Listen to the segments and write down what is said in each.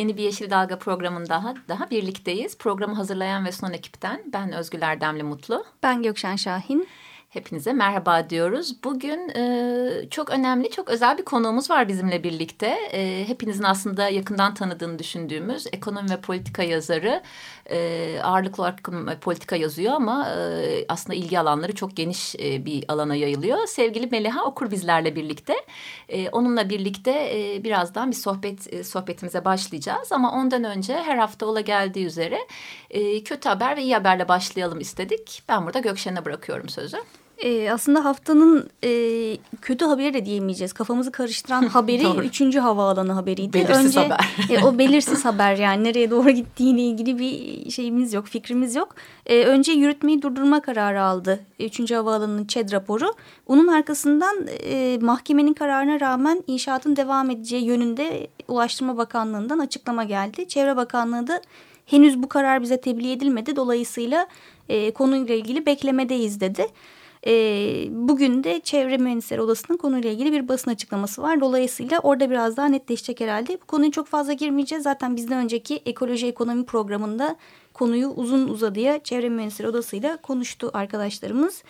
Yeni bir Yeşil Dalga programında daha, daha birlikteyiz. Programı hazırlayan ve sunan ekipten ben Özgül Erdemli Mutlu. Ben Gökşen Şahin. Hepinize merhaba diyoruz. Bugün e, çok önemli, çok özel bir konuğumuz var bizimle birlikte. E, hepinizin aslında yakından tanıdığını düşündüğümüz ekonomi ve politika yazarı. E, ağırlıklı olarak politika yazıyor ama e, aslında ilgi alanları çok geniş e, bir alana yayılıyor. Sevgili Meliha Okur bizlerle birlikte. E, onunla birlikte e, birazdan bir sohbet e, sohbetimize başlayacağız. Ama ondan önce her hafta ola geldiği üzere e, kötü haber ve iyi haberle başlayalım istedik. Ben burada Gökşen'e bırakıyorum sözü. E, aslında haftanın e, kötü haberi de diyemeyeceğiz. Kafamızı karıştıran haberi üçüncü havaalanı haberiydi. Belirsiz Önce, haber. e, o belirsiz haber yani nereye doğru gittiğiyle ilgili bir şeyimiz yok, fikrimiz yok. E, önce yürütmeyi durdurma kararı aldı. Üçüncü havaalanının ÇED raporu. Onun arkasından e, mahkemenin kararına rağmen inşaatın devam edeceği yönünde Ulaştırma Bakanlığı'ndan açıklama geldi. Çevre Bakanlığı da henüz bu karar bize tebliğ edilmedi. Dolayısıyla e, konuyla ilgili beklemedeyiz dedi. E, bugün de Çevre Mühendisleri Odası'nın konuyla ilgili bir basın açıklaması var. Dolayısıyla orada biraz daha netleşecek herhalde. Bu konuyu çok fazla girmeyeceğiz. Zaten bizden önceki ekoloji ekonomi programında konuyu uzun uzadıya Çevre Mühendisleri Odası'yla konuştu arkadaşlarımız.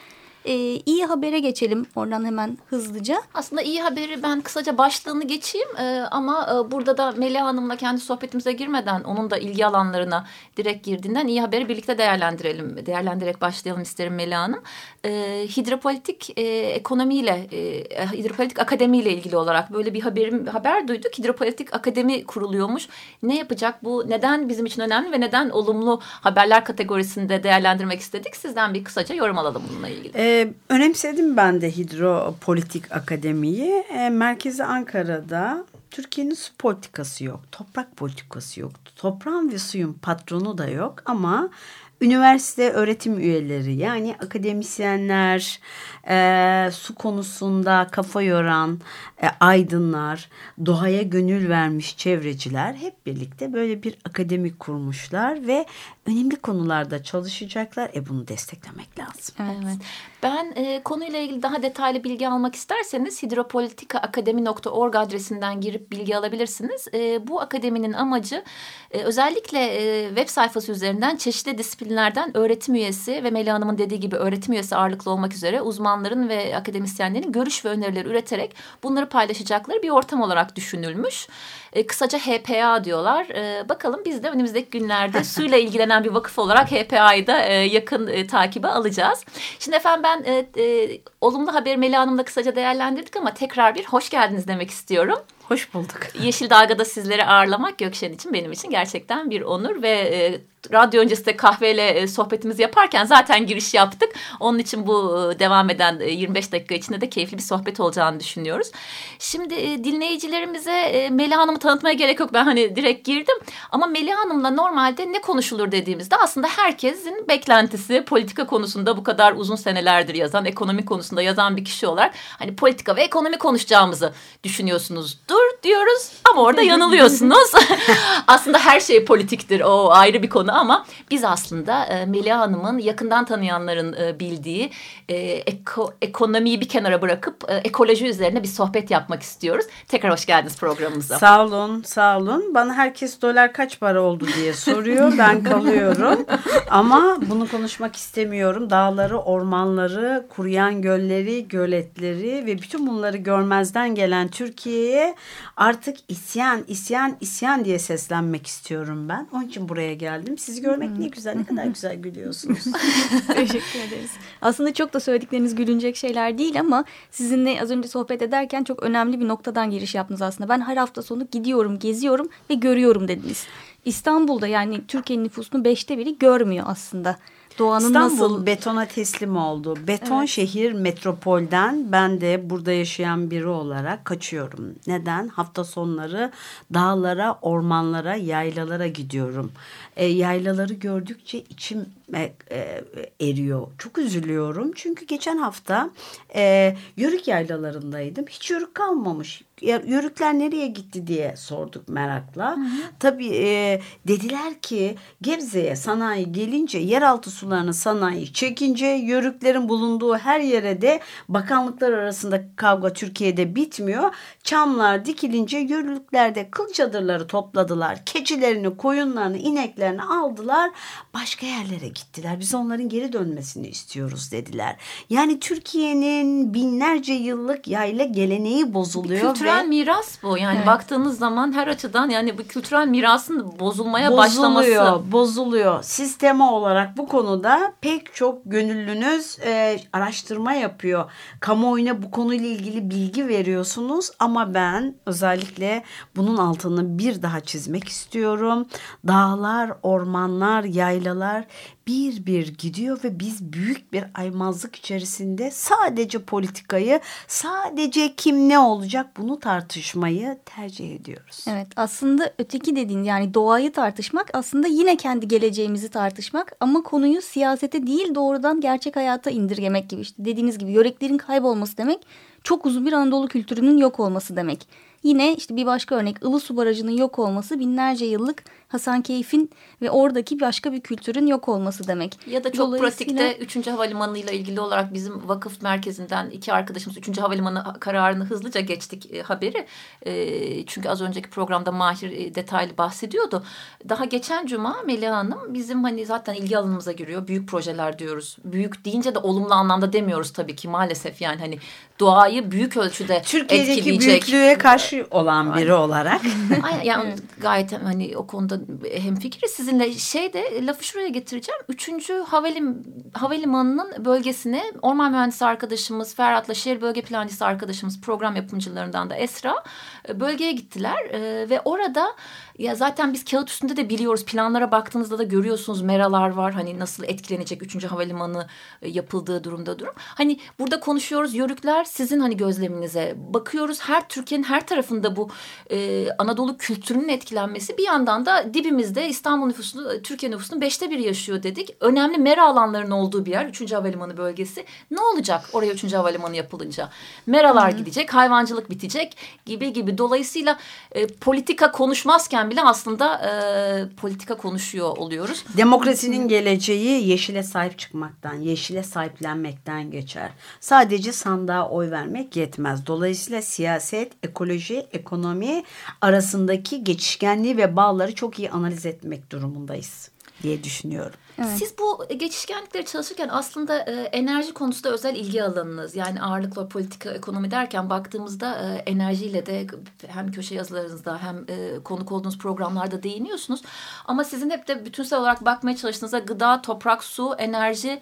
Ee, iyi habere geçelim oradan hemen hızlıca. Aslında iyi haberi ben kısaca başlığını geçeyim ee, ama e, burada da Melih Hanım'la kendi sohbetimize girmeden onun da ilgi alanlarına direkt girdiğinden iyi haberi birlikte değerlendirelim. Değerlendirerek başlayalım isterim Melih Hanım. Ee, hidropolitik e, ekonomiyle, e, hidropolitik akademiyle ilgili olarak böyle bir haberim haber duyduk. Hidropolitik akademi kuruluyormuş. Ne yapacak bu? Neden bizim için önemli ve neden olumlu haberler kategorisinde değerlendirmek istedik? Sizden bir kısaca yorum alalım bununla ilgili. Ee, ee, önemsedim ben de Hidropolitik Akademi'yi. Ee, merkezi Ankara'da Türkiye'nin su politikası yok, toprak politikası yok. Toprağın ve suyun patronu da yok ama üniversite öğretim üyeleri yani akademisyenler, e, su konusunda kafa yoran e, aydınlar, doğaya gönül vermiş çevreciler hep birlikte böyle bir akademik kurmuşlar ve önemli konularda çalışacaklar. E bunu desteklemek lazım. Evet. Ben e, konuyla ilgili daha detaylı bilgi almak isterseniz hidropolitikaakademi.org adresinden girip bilgi alabilirsiniz. E, bu akademinin amacı e, özellikle e, web sayfası üzerinden çeşitli disiplinlerden öğretim üyesi ve Melih Hanım'ın dediği gibi öğretim üyesi ağırlıklı olmak üzere uzmanların ve akademisyenlerin görüş ve önerileri üreterek bunları paylaşacakları bir ortam olarak düşünülmüş. E, kısaca HPA diyorlar. E, bakalım biz de önümüzdeki günlerde suyla ilgilenen bir vakıf olarak HPA'yı da e, yakın e, takibe alacağız. Şimdi efendim ben e, e, olumlu haber Melih Hanım'la kısaca değerlendirdik ama tekrar bir hoş geldiniz demek istiyorum. Hoş bulduk. Yeşil Dalga'da sizleri ağırlamak Gökşen için benim için gerçekten bir onur ve e, radyo öncesinde kahveyle e, sohbetimizi yaparken zaten giriş yaptık. Onun için bu e, devam eden 25 e, dakika içinde de keyifli bir sohbet olacağını düşünüyoruz. Şimdi dinleyicilerimize Melih Hanım'ı tanıtmaya gerek yok. Ben hani direkt girdim. Ama Melih Hanım'la normalde ne konuşulur dediğimizde aslında herkesin beklentisi politika konusunda bu kadar uzun senelerdir yazan, ekonomi konusunda yazan bir kişi olarak hani politika ve ekonomi konuşacağımızı düşünüyorsunuzdur diyoruz ama orada yanılıyorsunuz. aslında her şey politiktir. O ayrı bir konu ama biz aslında e, Melih Hanım'ın yakından tanıyanların e, bildiği e, eko, ekonomiyi bir kenara bırakıp e, ekoloji üzerine bir sohbet yapmak istiyoruz. Tekrar hoş geldiniz programımıza. Sağ olun, sağ olun. Bana herkes dolar kaç para oldu diye soruyor. Ben kalıyorum. ama bunu konuşmak istemiyorum. Dağları, ormanları, kuruyan gölleri, göletleri ve bütün bunları görmezden gelen Türkiye'ye artık isyan, isyan, isyan diye seslenmek istiyorum ben. Onun için buraya geldim. Sizi görmek ne güzel, ne kadar güzel gülüyorsunuz. Teşekkür ederiz. Aslında çok da söyledikleriniz gülünecek şeyler değil ama sizinle az önce sohbet ederken çok önemli bir noktadan giriş yaptınız aslında. Ben her hafta sonu gidiyorum, geziyorum ve görüyorum dediniz. İstanbul'da yani Türkiye'nin nüfusunun beşte biri görmüyor aslında. Doğanın İstanbul nasıl betona teslim oldu. Beton Evet. şehir metropolden ben de burada yaşayan biri olarak kaçıyorum. Neden? Hafta sonları dağlara, ormanlara, yaylalara gidiyorum. E, yaylaları gördükçe içim e, e, eriyor. Çok üzülüyorum. Çünkü geçen hafta e, yörük yaylalarındaydım. Hiç yörük kalmamış. Yörükler nereye gitti diye sorduk merakla. Tabii e, dediler ki Gebze'ye sanayi gelince yeraltı sularını sanayi çekince yörüklerin bulunduğu her yere de bakanlıklar arasında kavga Türkiye'de bitmiyor. Çamlar dikilince yörükler de kıl çadırları topladılar. Keçilerini, koyunlarını, ineklerini aldılar. Başka yerlere gittiler. Biz onların geri dönmesini istiyoruz dediler. Yani Türkiye'nin binlerce yıllık yayla geleneği bozuluyor. Kültürel ve miras bu. Yani Evet. baktığınız zaman her açıdan yani bu kültürel mirasın bozulmaya başlaması. bozuluyor, bozuluyor. Sisteme olarak bu konuda pek çok gönüllünüz e, araştırma yapıyor. Kamuoyuna bu konuyla ilgili bilgi veriyorsunuz ama ben özellikle bunun altını bir daha çizmek istiyorum. Dağlar, ormanlar, yaylalar bir bir gidiyor ve biz büyük bir aymazlık içerisinde sadece politikayı, sadece kim ne olacak bunu tartışmayı tercih ediyoruz. Evet aslında öteki dediğin yani doğayı tartışmak aslında yine kendi geleceğimizi tartışmak ama konuyu siyasete değil doğrudan gerçek hayata indirgemek gibi işte dediğiniz gibi yöreklerin kaybolması demek çok uzun bir Anadolu kültürünün yok olması demek. Yine işte bir başka örnek Ilısu Barajı'nın yok olması binlerce yıllık Hasankeyf'in ve oradaki başka bir kültürün yok olması demek. Ya da çok Dolayısıyla- pratikte 3. Havalimanı ile ilgili olarak bizim vakıf merkezinden iki arkadaşımız 3. Havalimanı kararını hızlıca geçtik e, haberi. E, çünkü az önceki programda Mahir e, detaylı bahsediyordu. Daha geçen cuma Melih Hanım bizim hani zaten ilgi alanımıza giriyor. Büyük projeler diyoruz. Büyük deyince de olumlu anlamda demiyoruz tabii ki maalesef yani hani doğayı büyük ölçüde Türkiye'deki etkileyecek. büyüklüğe karşı olan biri olarak. Aynen, yani gayet hani o konuda hemfikiriz sizinle. Şey de lafı şuraya getireceğim. Üçüncü havalim, havalimanının bölgesine orman mühendisi arkadaşımız Ferhat'la şehir bölge plancısı arkadaşımız program yapımcılarından da Esra e, bölgeye gittiler. E, ve orada ya zaten biz kağıt üstünde de biliyoruz planlara baktığınızda da görüyorsunuz meralar var. Hani nasıl etkilenecek üçüncü havalimanı e, yapıldığı durumda durum. Hani burada konuşuyoruz yörükler sizin hani gözleminize bakıyoruz. Her Türkiye'nin her tarafında bu e, Anadolu kültürünün etkilenmesi bir yandan da dibimizde İstanbul nüfusu Türkiye nüfusunun beşte biri yaşıyor dedik. Önemli mera alanlarının olduğu bir yer üçüncü havalimanı bölgesi. Ne olacak oraya üçüncü havalimanı yapılınca? Meralar gidecek, hayvancılık bitecek gibi gibi. Dolayısıyla e, politika konuşmazken bile aslında e, politika konuşuyor oluyoruz. Demokrasinin geleceği yeşile sahip çıkmaktan, yeşile sahiplenmekten geçer. Sadece sandığa oy vermek yetmez. Dolayısıyla siyaset, ekoloji, ekonomi arasındaki geçişkenliği ve bağları çok iyi analiz etmek durumundayız diye düşünüyorum. Siz bu geçişkenlikleri çalışırken aslında e, enerji konusunda özel ilgi alanınız. Yani ağırlıkla politika, ekonomi derken baktığımızda e, enerjiyle de hem köşe yazılarınızda hem e, konuk olduğunuz programlarda değiniyorsunuz. Ama sizin hep de bütünsel olarak bakmaya çalıştığınızda gıda, toprak, su, enerji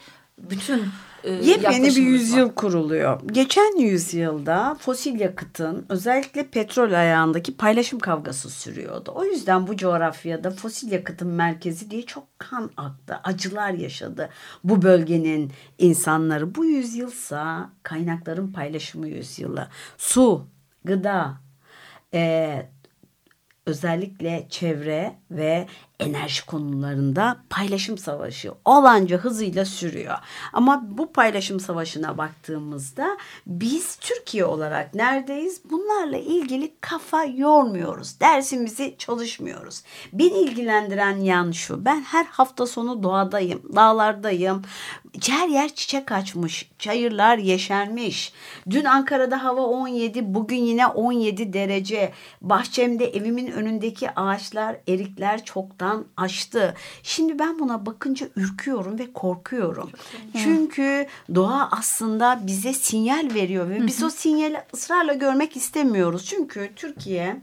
bütün e, Yepyeni bir yüzyıl var. kuruluyor. Geçen yüzyılda fosil yakıtın özellikle petrol ayağındaki paylaşım kavgası sürüyordu. O yüzden bu coğrafyada fosil yakıtın merkezi diye çok kan aktı, acılar yaşadı bu bölgenin insanları. Bu yüzyılsa kaynakların paylaşımı yüzyılı. Su, gıda, e, özellikle çevre ve enerji konularında paylaşım savaşı olanca hızıyla sürüyor. Ama bu paylaşım savaşına baktığımızda biz Türkiye olarak neredeyiz? Bunlarla ilgili kafa yormuyoruz. Dersimizi çalışmıyoruz. Beni ilgilendiren yan şu. Ben her hafta sonu doğadayım, dağlardayım. Her yer çiçek açmış, çayırlar yeşermiş. Dün Ankara'da hava 17, bugün yine 17 derece. Bahçemde evimin önündeki ağaçlar, erikler çoktan açtı. Şimdi ben buna bakınca ürküyorum ve korkuyorum. Çünkü doğa aslında bize sinyal veriyor ve biz o sinyali ısrarla görmek istemiyoruz. Çünkü Türkiye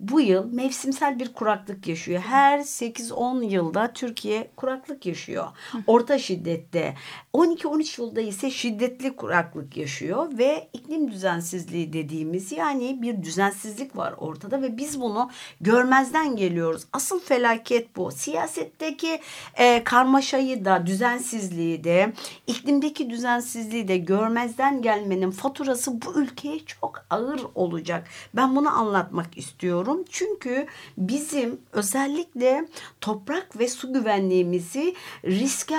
bu yıl mevsimsel bir kuraklık yaşıyor. Her 8-10 yılda Türkiye kuraklık yaşıyor. Orta şiddette. 12-13 yılda ise şiddetli kuraklık yaşıyor ve iklim düzensizliği dediğimiz yani bir düzensizlik var ortada ve biz bunu görmezden geliyoruz. Asıl felaket bu. Siyasetteki e, karmaşayı da düzensizliği de iklimdeki düzensizliği de görmezden gelmenin faturası bu ülkeye çok ağır olacak. Ben bunu anlatmak istiyorum. Çünkü bizim özellikle toprak ve su güvenliğimizi riske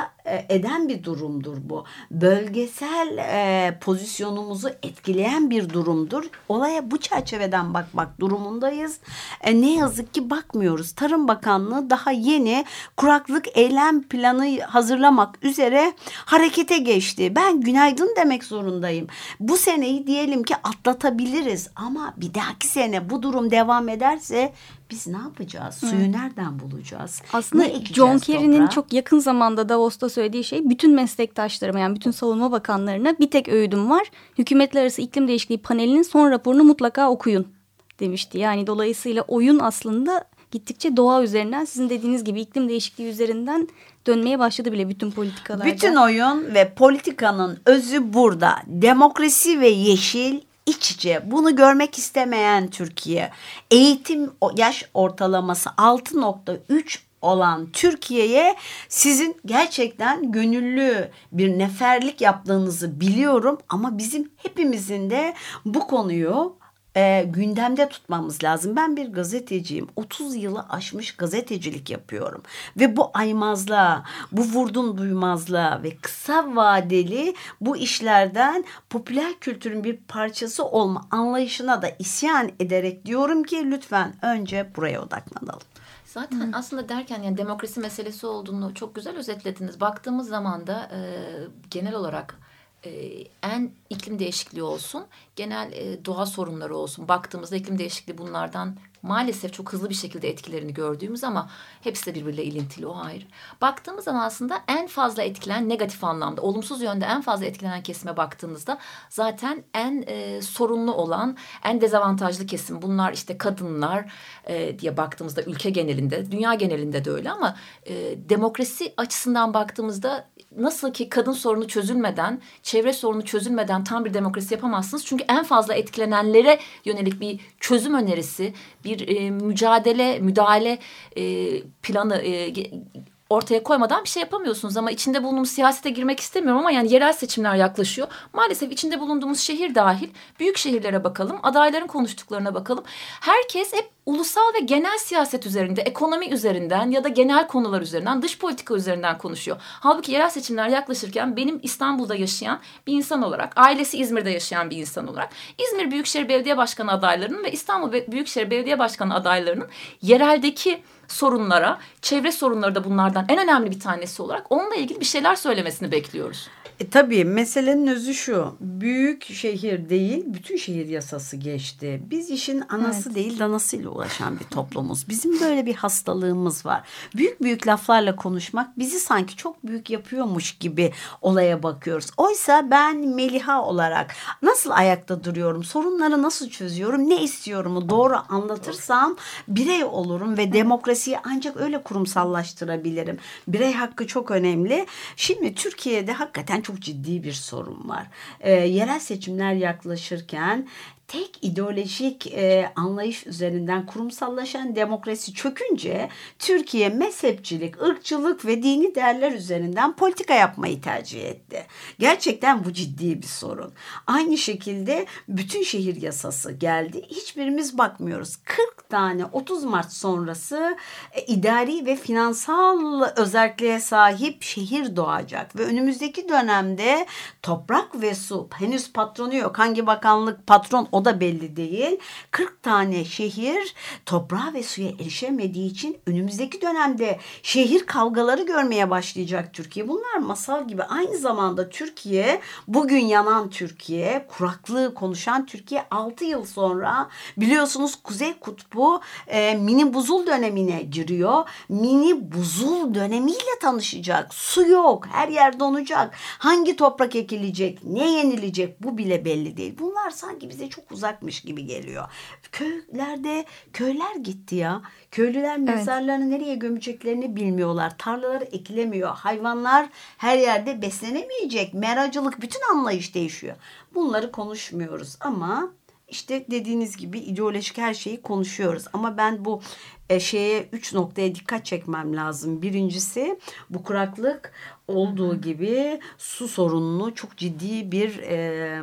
eden bir durumdur bu. Bölgesel e, pozisyonumuzu etkileyen bir durumdur. Olaya bu çerçeveden bakmak durumundayız. E, ne yazık ki bakmıyoruz. Tarım Bakanlığı daha yeni kuraklık eylem planı hazırlamak üzere harekete geçti. Ben günaydın demek zorundayım. Bu seneyi diyelim ki atlatabiliriz ama bir dahaki sene bu durum devam ederse biz ne yapacağız? Suyu nereden bulacağız? Aslında John Kerry'nin çok yakın zamanda Davos'ta söylediği şey bütün meslektaşlarıma yani bütün savunma bakanlarına bir tek öğüdüm var. Hükümetler arası iklim değişikliği panelinin son raporunu mutlaka okuyun demişti. Yani dolayısıyla oyun aslında gittikçe doğa üzerinden sizin dediğiniz gibi iklim değişikliği üzerinden dönmeye başladı bile bütün politikalarda. Bütün oyun ve politikanın özü burada. Demokrasi ve yeşil iç içe. Bunu görmek istemeyen Türkiye. Eğitim yaş ortalaması 6.3 olan Türkiye'ye sizin gerçekten gönüllü bir neferlik yaptığınızı biliyorum ama bizim hepimizin de bu konuyu e, gündemde tutmamız lazım. Ben bir gazeteciyim. 30 yılı aşmış gazetecilik yapıyorum. Ve bu aymazlığa, bu vurdum duymazlığa ve kısa vadeli bu işlerden popüler kültürün bir parçası olma anlayışına da isyan ederek diyorum ki lütfen önce buraya odaklanalım. Zaten aslında derken yani demokrasi meselesi olduğunu çok güzel özetlediniz. Baktığımız zaman da e, genel olarak e, en iklim değişikliği olsun, genel e, doğa sorunları olsun. Baktığımızda iklim değişikliği bunlardan maalesef çok hızlı bir şekilde etkilerini gördüğümüz ama hepsi de birbiriyle ilintili o ayrı. Baktığımız zaman aslında en fazla etkilenen negatif anlamda, olumsuz yönde en fazla etkilenen kesime baktığınızda zaten en e, sorunlu olan, en dezavantajlı kesim bunlar işte kadınlar e, diye baktığımızda ülke genelinde, dünya genelinde de öyle ama e, demokrasi açısından baktığımızda nasıl ki kadın sorunu çözülmeden, çevre sorunu çözülmeden tam bir demokrasi yapamazsınız. Çünkü en fazla etkilenenlere yönelik bir çözüm önerisi, bir e, mücadele, müdahale e, planı e, ortaya koymadan bir şey yapamıyorsunuz. Ama içinde bulunduğumuz siyasete girmek istemiyorum ama yani yerel seçimler yaklaşıyor. Maalesef içinde bulunduğumuz şehir dahil büyük şehirlere bakalım, adayların konuştuklarına bakalım. Herkes hep ulusal ve genel siyaset üzerinde, ekonomi üzerinden ya da genel konular üzerinden, dış politika üzerinden konuşuyor. Halbuki yerel seçimler yaklaşırken benim İstanbul'da yaşayan bir insan olarak, ailesi İzmir'de yaşayan bir insan olarak İzmir Büyükşehir Belediye Başkanı adaylarının ve İstanbul Büyükşehir Belediye Başkanı adaylarının yereldeki sorunlara, çevre sorunları da bunlardan en önemli bir tanesi olarak onunla ilgili bir şeyler söylemesini bekliyoruz. E, tabii meselenin özü şu. Büyük şehir değil, bütün şehir yasası geçti. Biz işin anası değil, danasıyla uğraşan bir toplumuz. Bizim böyle bir hastalığımız var. Büyük büyük laflarla konuşmak bizi sanki çok büyük yapıyormuş gibi olaya bakıyoruz. Oysa ben Meliha olarak nasıl ayakta duruyorum, sorunları nasıl çözüyorum, ne istiyorumu doğru anlatırsam birey olurum ve demokrasiyi ancak öyle kurumsallaştırabilirim. Birey hakkı çok önemli. Şimdi Türkiye'de hakikaten çok ciddi bir sorun var. Ee, yerel seçimler yaklaşırken tek ideolojik e, anlayış üzerinden kurumsallaşan demokrasi çökünce Türkiye mezhepçilik, ırkçılık ve dini değerler üzerinden politika yapmayı tercih etti. Gerçekten bu ciddi bir sorun. Aynı şekilde bütün şehir yasası geldi. Hiçbirimiz bakmıyoruz. 40 tane 30 Mart sonrası e, idari ve finansal özelliğe sahip şehir doğacak ve önümüzdeki dönemde toprak ve su henüz patronu yok. Hangi bakanlık patron o da belli değil. 40 tane şehir toprağa ve suya erişemediği için önümüzdeki dönemde şehir kavgaları görmeye başlayacak Türkiye. Bunlar masal gibi. Aynı zamanda Türkiye bugün yanan Türkiye, kuraklığı konuşan Türkiye 6 yıl sonra biliyorsunuz Kuzey Kutbu e, mini buzul dönemine giriyor. Mini buzul dönemiyle tanışacak. Su yok. Her yer donacak. Hangi toprak ekilecek? Ne yenilecek? Bu bile belli değil. Bunlar sanki bize çok uzakmış gibi geliyor. Köylerde köyler gitti ya. Köylüler mezarlarını nereye gömeceklerini bilmiyorlar. Tarlaları ekilemiyor. Hayvanlar her yerde beslenemeyecek. Meracılık bütün anlayış değişiyor. Bunları konuşmuyoruz ama işte dediğiniz gibi ideolojik her şeyi konuşuyoruz. Ama ben bu e, şeye üç noktaya dikkat çekmem lazım. Birincisi bu kuraklık olduğu gibi su sorununu çok ciddi bir e,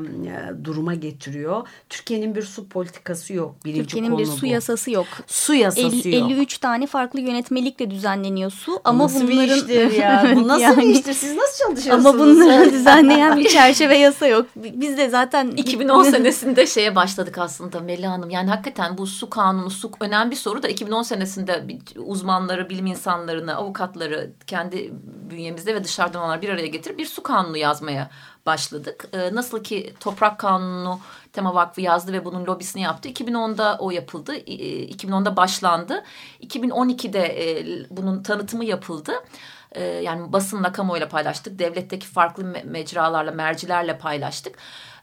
duruma getiriyor. Türkiye'nin bir su politikası yok. Birinci Türkiye'nin bir su bu. yasası yok. Su yasası 50, yok. 53 tane farklı yönetmelikle düzenleniyor su ama nasıl bunların bir iştir ya? Bu nasıl yani. bir iştir? Siz nasıl çalışıyorsunuz? Ama bunları düzenleyen bir çerçeve yasa yok. Biz de zaten 2010 senesinde şeye başladık aslında Melih Hanım. Yani hakikaten bu su kanunu, su önemli bir soru da 2010 senesinde bir uzmanları, bilim insanlarını, avukatları kendi bünyemizde ve dışarıdan olanlar bir araya getirip bir su kanunu yazmaya başladık. Ee, nasıl ki toprak kanunu Tema Vakfı yazdı ve bunun lobisini yaptı. 2010'da o yapıldı. Ee, 2010'da başlandı. 2012'de e, bunun tanıtımı yapıldı. Ee, yani basınla, kamuoyuyla paylaştık. Devletteki farklı me- mecralarla, mercilerle paylaştık.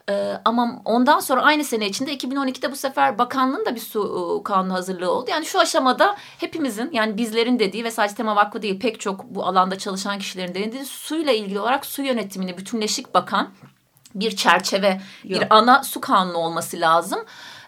Ee, ama ondan sonra aynı sene içinde 2012'de bu sefer bakanlığın da bir su e, kanunu hazırlığı oldu. Yani şu aşamada hepimizin yani bizlerin dediği ve sadece Tema Vakfı değil pek çok bu alanda çalışan kişilerin dediği suyla ilgili olarak su yönetimini bütünleşik bakan bir çerçeve, Yok. bir ana su kanunu olması lazım.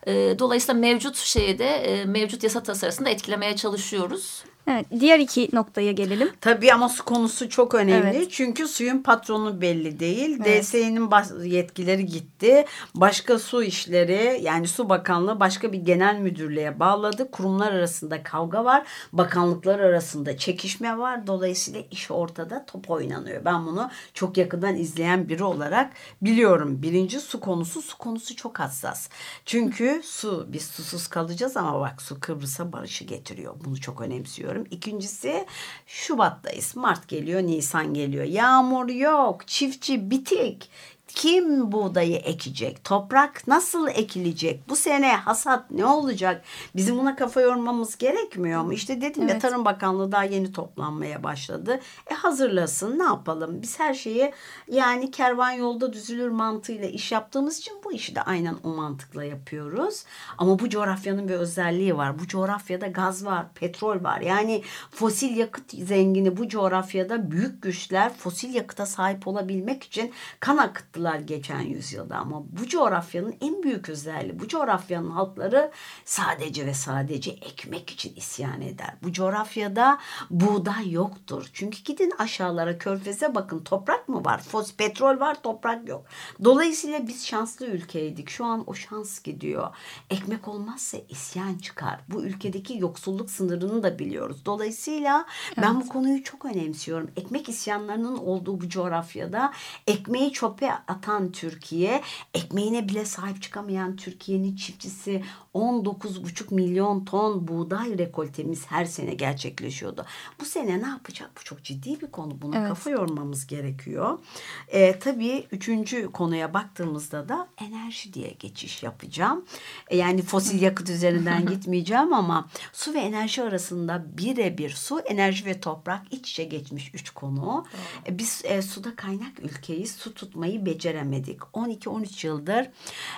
Ee, dolayısıyla mevcut şeyi de e, mevcut yasa tasarısını da etkilemeye çalışıyoruz. Evet, diğer iki noktaya gelelim. Tabii ama su konusu çok önemli. Evet. Çünkü suyun patronu belli değil. Evet. DSE'nin bas- yetkileri gitti. Başka su işleri yani Su Bakanlığı başka bir genel müdürlüğe bağladı. Kurumlar arasında kavga var. Bakanlıklar arasında çekişme var. Dolayısıyla iş ortada top oynanıyor. Ben bunu çok yakından izleyen biri olarak biliyorum. Birinci su konusu su konusu çok hassas. Çünkü su biz susuz kalacağız ama bak su Kıbrıs'a barışı getiriyor. Bunu çok önemsiyorum. İkincisi Şubat'tayız. Mart geliyor, Nisan geliyor. Yağmur yok, çiftçi bitik. Kim buğdayı ekecek? Toprak nasıl ekilecek? Bu sene hasat ne olacak? Bizim buna kafa yormamız gerekmiyor mu? İşte dedim ya Evet. Tarım Bakanlığı daha yeni toplanmaya başladı. E hazırlasın ne yapalım? Biz her şeyi yani kervan yolda düzülür mantığıyla iş yaptığımız için bu işi de aynen o mantıkla yapıyoruz. Ama bu coğrafyanın bir özelliği var. Bu coğrafyada gaz var, petrol var. Yani fosil yakıt zengini bu coğrafyada büyük güçler fosil yakıta sahip olabilmek için kan akıttılar geçen yüzyılda. Ama bu coğrafyanın en büyük özelliği bu coğrafyanın halkları sadece ve sadece ekmek için isyan eder. Bu coğrafyada buğday yoktur. Çünkü gidin aşağılara körfeze bakın toprak mı var? Fos petrol var toprak yok. Dolayısıyla biz şanslı ülkeydik. Şu an o şans gidiyor. Ekmek olmazsa isyan çıkar. Bu ülkedeki yoksulluk sınırını da biliyoruz. Dolayısıyla ben bu konuyu çok önemsiyorum. Ekmek isyanlarının olduğu bu coğrafyada ekmeği çöpe atan Türkiye, ekmeğine bile sahip çıkamayan Türkiye'nin çiftçisi 19,5 milyon ton buğday rekoltemiz her sene gerçekleşiyordu. Bu sene ne yapacak? Bu çok ciddi bir konu. Buna Evet. kafa yormamız gerekiyor. Ee, tabii üçüncü konuya baktığımızda da enerji diye geçiş yapacağım. E, yani fosil yakıt üzerinden gitmeyeceğim ama su ve enerji arasında birebir su, enerji ve toprak iç içe geçmiş üç konu. E, biz e, suda kaynak ülkeyiz. Su tutmayı beceremedik. 12-13 yıldır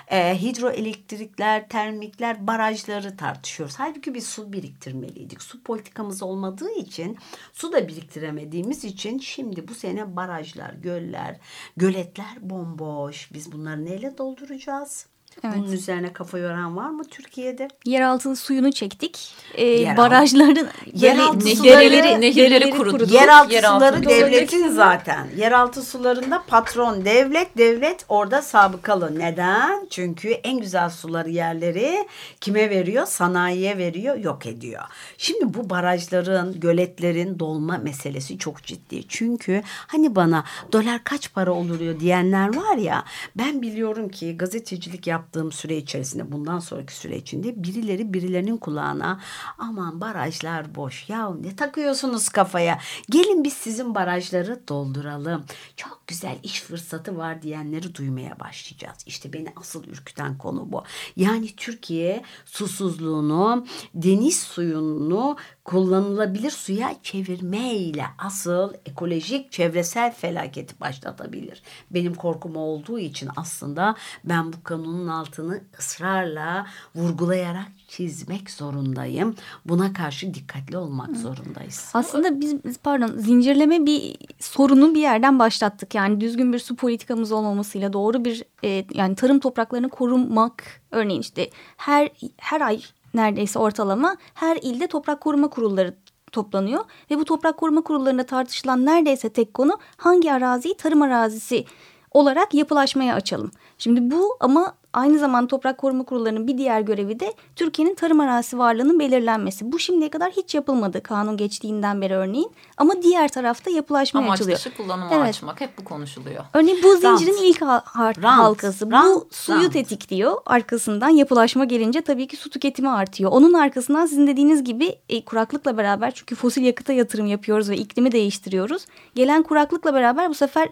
e, hidroelektrikler, termikler, barajları tartışıyoruz. Halbuki biz su biriktirmeliydik. Su politikamız olmadığı için su da biriktiremediğimiz için şimdi bu sene barajlar, göller, göletler bomboş. Biz bunları neyle dolduracağız? Evet. Bunun üzerine kafa yoran var mı Türkiye'de? Yeraltı suyunu çektik. Ee, Yeraltı- barajların Yeraltı böyle suları- Nehirleri, nehirleri kurudu. Yeraltı Yeraltı suları devletin zaten. Yeraltı sularında patron devlet, devlet orada sabıkalı. Neden? Çünkü en güzel suları yerleri kime veriyor? Sanayiye veriyor, yok ediyor. Şimdi bu barajların, göletlerin dolma meselesi çok ciddi. Çünkü hani bana dolar kaç para oluyor diyenler var ya ben biliyorum ki gazetecilik yaptığım süre içerisinde bundan sonraki süre içinde birileri birilerinin kulağına aman barajlar boş ya ne takıyorsunuz kafaya gelin biz sizin barajları dolduralım çok güzel iş fırsatı var diyenleri duymaya başlayacağız. İşte beni asıl ürküten konu bu. Yani Türkiye susuzluğunu deniz suyunu kullanılabilir suya çevirmeyle asıl ekolojik çevresel felaketi başlatabilir. Benim korkum olduğu için aslında ben bu kanunun altını ısrarla vurgulayarak çizmek zorundayım. Buna karşı dikkatli olmak zorundayız. Aslında biz biz- pardon zincirleme bir sorunu bir yerden başlattık. Yani düzgün bir su politikamız olmamasıyla doğru bir e, yani tarım topraklarını korumak örneğin işte her her ay neredeyse ortalama her ilde toprak koruma kurulları toplanıyor ve bu toprak koruma kurullarında tartışılan neredeyse tek konu hangi araziyi tarım arazisi olarak yapılaşmaya açalım. Şimdi bu ama aynı zamanda toprak koruma kurullarının bir diğer görevi de Türkiye'nin tarım arazisi varlığının belirlenmesi. Bu şimdiye kadar hiç yapılmadı kanun geçtiğinden beri örneğin. Ama diğer tarafta yapılaşmaya Amaç açılıyor. dışı kullanıma Evet. açmak hep bu konuşuluyor. Örneğin bu Rant. zincirin ilk ha- har- Rant. halkası. Rant. Bu suyu Rant. tetikliyor. Arkasından yapılaşma gelince tabii ki su tüketimi artıyor. Onun arkasından sizin dediğiniz gibi e, kuraklıkla beraber çünkü fosil yakıta yatırım yapıyoruz ve iklimi değiştiriyoruz. Gelen kuraklıkla beraber bu sefer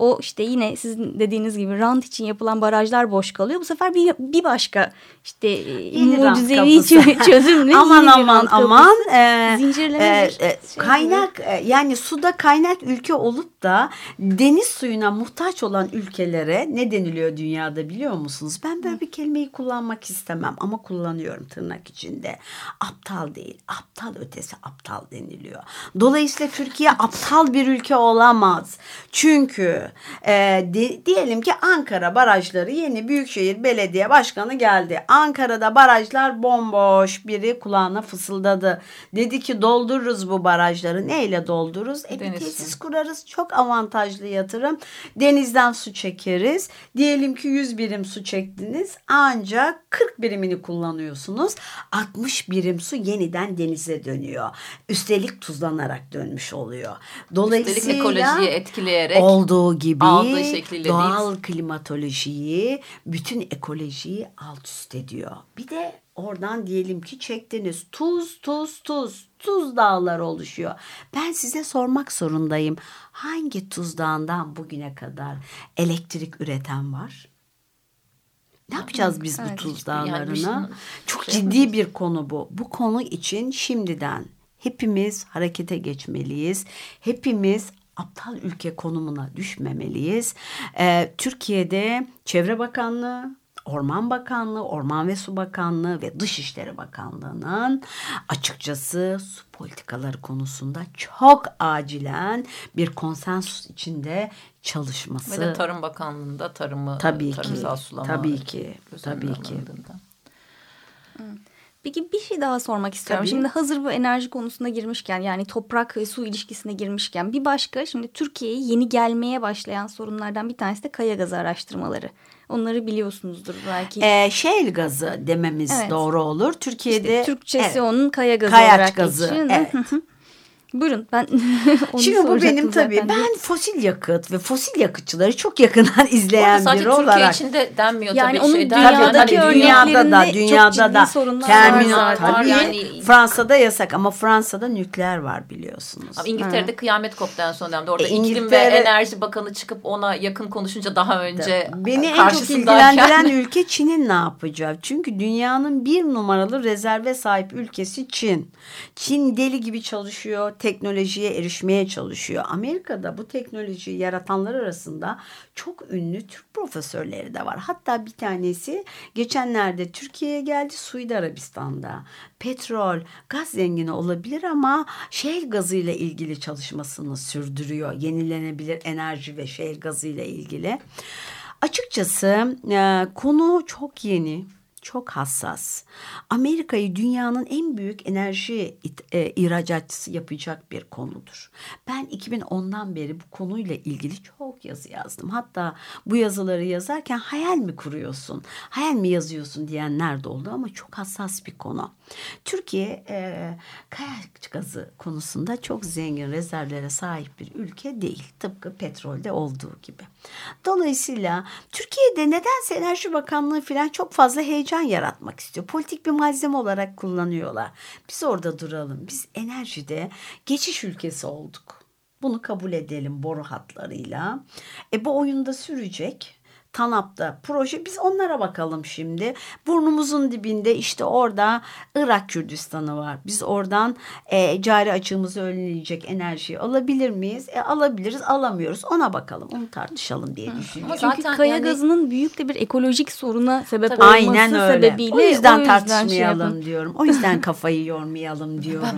o işte yine sizin dediğiniz gibi rant için yapılan barajlar boş kalıyor. Bu sefer bir, bir başka işte e, Yeni mucizevi çözümle aman yeni aman aman e, Zincirleme e, e, şey kaynak e, yani suda kaynak ülke olup da deniz suyuna muhtaç olan ülkelere ne deniliyor dünyada biliyor musunuz? Ben böyle bir kelimeyi kullanmak istemem ama kullanıyorum tırnak içinde. Aptal değil, aptal ötesi aptal deniliyor. Dolayısıyla Türkiye aptal bir ülke olamaz. Çünkü e, di- diyelim ki Ankara barajları yeni Büyükşehir Belediye Başkanı geldi. Ankara'da barajlar bomboş. Biri kulağına fısıldadı. Dedi ki doldururuz bu barajları. Neyle doldururuz? E, bir tesis kurarız. Çok avantajlı yatırım. Denizden su çekeriz. Diyelim ki 100 birim su çektiniz. Ancak 40 birimini kullanıyorsunuz. 60 birim su yeniden denize dönüyor. Üstelik tuzlanarak dönmüş oluyor. Dolayısıyla Üstelik ekolojiyi etkileyerek olduğu gibi aldığı şekliyle doğal klimatolojiyi, bütün ekolojiyi alt üst ediyor. Bir de oradan diyelim ki çektiniz tuz tuz tuz tuz dağları oluşuyor. Ben size sormak zorundayım. Hangi tuz dağından bugüne kadar elektrik üreten var? Ne yapacağız biz bu tuz dağlarına? Çok şey ciddi bir konu bu. Bu konu için şimdiden hepimiz harekete geçmeliyiz. Hepimiz aptal ülke konumuna düşmemeliyiz. Ee, Türkiye'de Çevre Bakanlığı, Orman Bakanlığı, Orman ve Su Bakanlığı ve Dışişleri Bakanlığı'nın açıkçası su politikaları konusunda çok acilen bir konsensus içinde çalışması. ve de Tarım Bakanlığı'nda tarımı Tabii ki, tarımsal sulama tabii ki, tabii ki. alındığında. Peki bir şey daha sormak istiyorum. Tabii. Şimdi hazır bu enerji konusuna girmişken yani toprak ve su ilişkisine girmişken bir başka şimdi Türkiye'ye yeni gelmeye başlayan sorunlardan bir tanesi de kaya gazı araştırmaları. Onları biliyorsunuzdur belki. Ee, shale gazı dememiz Evet. doğru olur. Türkiye'de İşte Türkçesi Evet. onun kaya gazı Kayaç olarak gazı, geçiyor. evet. Buyurun ben onu Şimdi bu benim tabii. zaten. Ben fosil yakıt ve fosil yakıtçıları çok yakından izleyen sadece biri Türkiye olarak. için de denmiyor Yani tabii. onun şeyden. dünyadaki Yani dünyada da dünyada da terminal var tabii Yani- Fransa'da yasak ama Fransa'da nükleer var biliyorsunuz. Ama İngiltere'de kıyamet koptu en son dönemde. Orada E, iklim ve İngiltere- enerji bakanı çıkıp ona yakın konuşunca daha önce Beni en çok ilgilendiren ülke Çin'in ne yapacağı. Çünkü dünyanın bir numaralı rezerve sahip ülkesi Çin. Çin deli gibi çalışıyor, teknolojiye erişmeye çalışıyor. Amerika'da bu teknolojiyi yaratanlar arasında çok ünlü Türk profesörleri de var. Hatta bir tanesi geçenlerde Türkiye'ye geldi Suudi Arabistan'da. Petrol, gaz zengini olabilir ama shale gazıyla ilgili çalışmasını sürdürüyor. Yenilenebilir enerji ve shale gazıyla ilgili. Açıkçası e, konu çok yeni, çok hassas. Amerika'yı dünyanın en büyük enerji e, ihracatçısı yapacak bir konudur. Ben 2010'dan beri bu konuyla ilgili çok yazı yazdım. Hatta bu yazıları yazarken hayal mi kuruyorsun, hayal mi yazıyorsun diyenler de oldu ama çok hassas bir konu. Türkiye e, kayak gazı konusunda çok zengin rezervlere sahip bir ülke değil. Tıpkı petrolde olduğu gibi. Dolayısıyla Türkiye'de nedense Enerji Bakanlığı falan çok fazla heyecan yaratmak istiyor. Politik bir malzeme olarak kullanıyorlar. Biz orada duralım. Biz enerjide geçiş ülkesi olduk. Bunu kabul edelim boru hatlarıyla. E bu oyunda sürecek. TANAP'ta proje biz onlara bakalım şimdi. Burnumuzun dibinde işte orada Irak Kürdistan'ı var. Biz oradan e, cari açığımızı önleyecek enerjiyi alabilir miyiz? E, alabiliriz alamıyoruz ona bakalım onu tartışalım diye düşünüyorum. Ama Çünkü Zaten kaya yani- gazının büyük de bir ekolojik soruna sebep Tabii. olması Aynen öyle. sebebiyle O yüzden şey tartışmayalım yapın. diyorum. O yüzden kafayı yormayalım diyorum.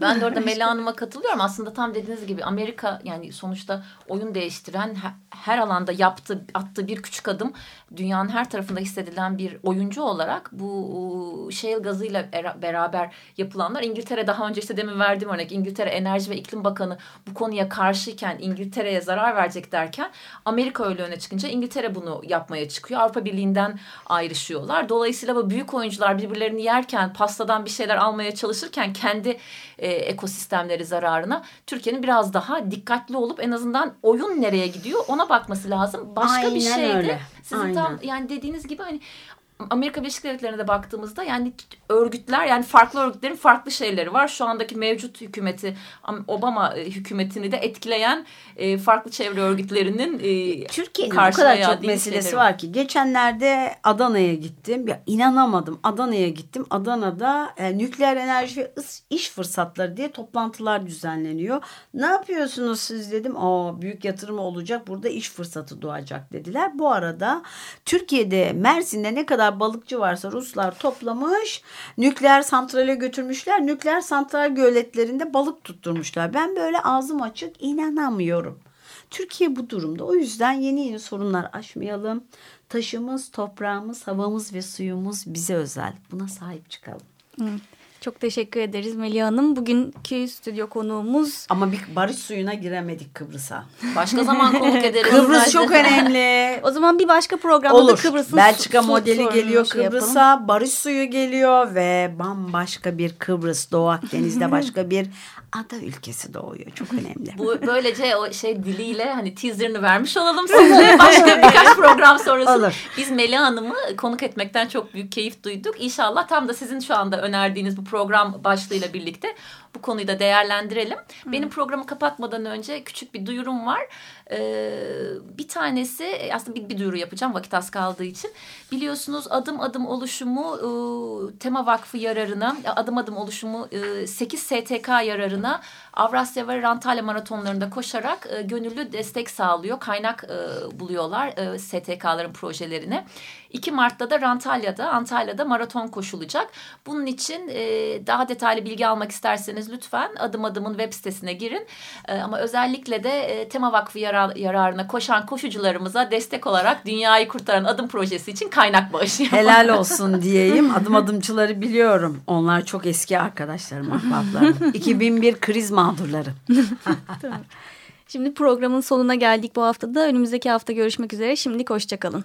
Ben de orada Mela Hanım'a katılıyorum. Aslında tam dediğiniz gibi Amerika yani sonuçta oyun değiştiren he- her alanda yaptığı attığı bir küçük adım dünyanın her tarafında hissedilen bir oyuncu olarak bu shale gazıyla era- beraber yapılanlar İngiltere daha önce işte demin verdiğim örnek İngiltere Enerji ve İklim Bakanı bu konuya karşıyken İngiltere'ye zarar verecek derken Amerika öyle öne çıkınca İngiltere bunu yapmaya çıkıyor. Avrupa Birliği'nden ayrışıyorlar. Dolayısıyla bu büyük oyuncular birbirlerini yerken pastadan bir şeyler almaya çalışırken kendi e, ekosistemleri zararına Türkiye'nin biraz daha dikkatli olup en azından oyun nereye gidiyor ona bakması lazım. Başka bir Aynen şey öyle. Sizin Aynen. tam yani dediğiniz gibi hani Amerika Birleşik Devletleri'ne de baktığımızda yani örgütler yani farklı örgütlerin farklı şeyleri var. Şu andaki mevcut hükümeti Obama e, hükümetini de etkileyen e, farklı çevre örgütlerinin e, Türkiye'nin bu kadar çok meselesi şeyleri var ki. Geçenlerde Adana'ya gittim. Ya inanamadım. Adana'ya gittim. Adana'da e, nükleer enerji ve iş fırsatları diye toplantılar düzenleniyor. Ne yapıyorsunuz siz dedim. Aa büyük yatırım olacak. Burada iş fırsatı doğacak dediler. Bu arada Türkiye'de Mersin'de ne kadar balıkçı varsa Ruslar toplamış. Nükleer santrale götürmüşler. Nükleer santral göletlerinde balık tutturmuşlar. Ben böyle ağzım açık inanamıyorum. Türkiye bu durumda. O yüzden yeni yeni sorunlar aşmayalım. Taşımız, toprağımız, havamız ve suyumuz bize özel. Buna sahip çıkalım. Hı. Çok teşekkür ederiz Melih Hanım. Bugünkü stüdyo konuğumuz Ama bir barış suyuna giremedik Kıbrıs'a. Başka zaman konuk ederiz. Kıbrıs çok önemli. o zaman bir başka programda da Olur. Kıbrıs'ın Belçika su- modeli geliyor şey yapalım. Kıbrıs'a. Barış suyu geliyor ve bambaşka bir Kıbrıs Doğu Akdeniz'de başka bir ada ülkesi doğuyor. Çok önemli. Bu böylece o şey diliyle hani teaserını vermiş olalım size. Başka birkaç program sonrası. Olur. Biz Melih Hanım'ı konuk etmekten çok büyük keyif duyduk. İnşallah tam da sizin şu anda önerdiğiniz bu program başlığıyla birlikte bu konuyu da değerlendirelim. Benim programı kapatmadan önce küçük bir duyurum var. Ee, bir tanesi aslında bir, bir duyuru yapacağım vakit az kaldığı için. Biliyorsunuz adım adım oluşumu e, Tema Vakfı yararına adım adım oluşumu e, 8 STK yararına Avrasya ve Antalya maratonlarında koşarak e, gönüllü destek sağlıyor. Kaynak e, buluyorlar e, STK'ların projelerine. 2 Mart'ta da Antalya'da, Antalya'da maraton koşulacak. Bunun için e, daha detaylı bilgi almak isterseniz lütfen adım adımın web sitesine girin. E, ama özellikle de e, Tema Vakfı yara- yararına koşan koşucularımıza destek olarak Dünyayı Kurtaran Adım projesi için kaynak bağışı yapın. Helal olsun diyeyim. Adım adımçıları biliyorum. Onlar çok eski arkadaşlarım, ahbaplarım. 2001 kriz mağdurları. Şimdi programın sonuna geldik bu haftada. Önümüzdeki hafta görüşmek üzere. Şimdilik hoşçakalın.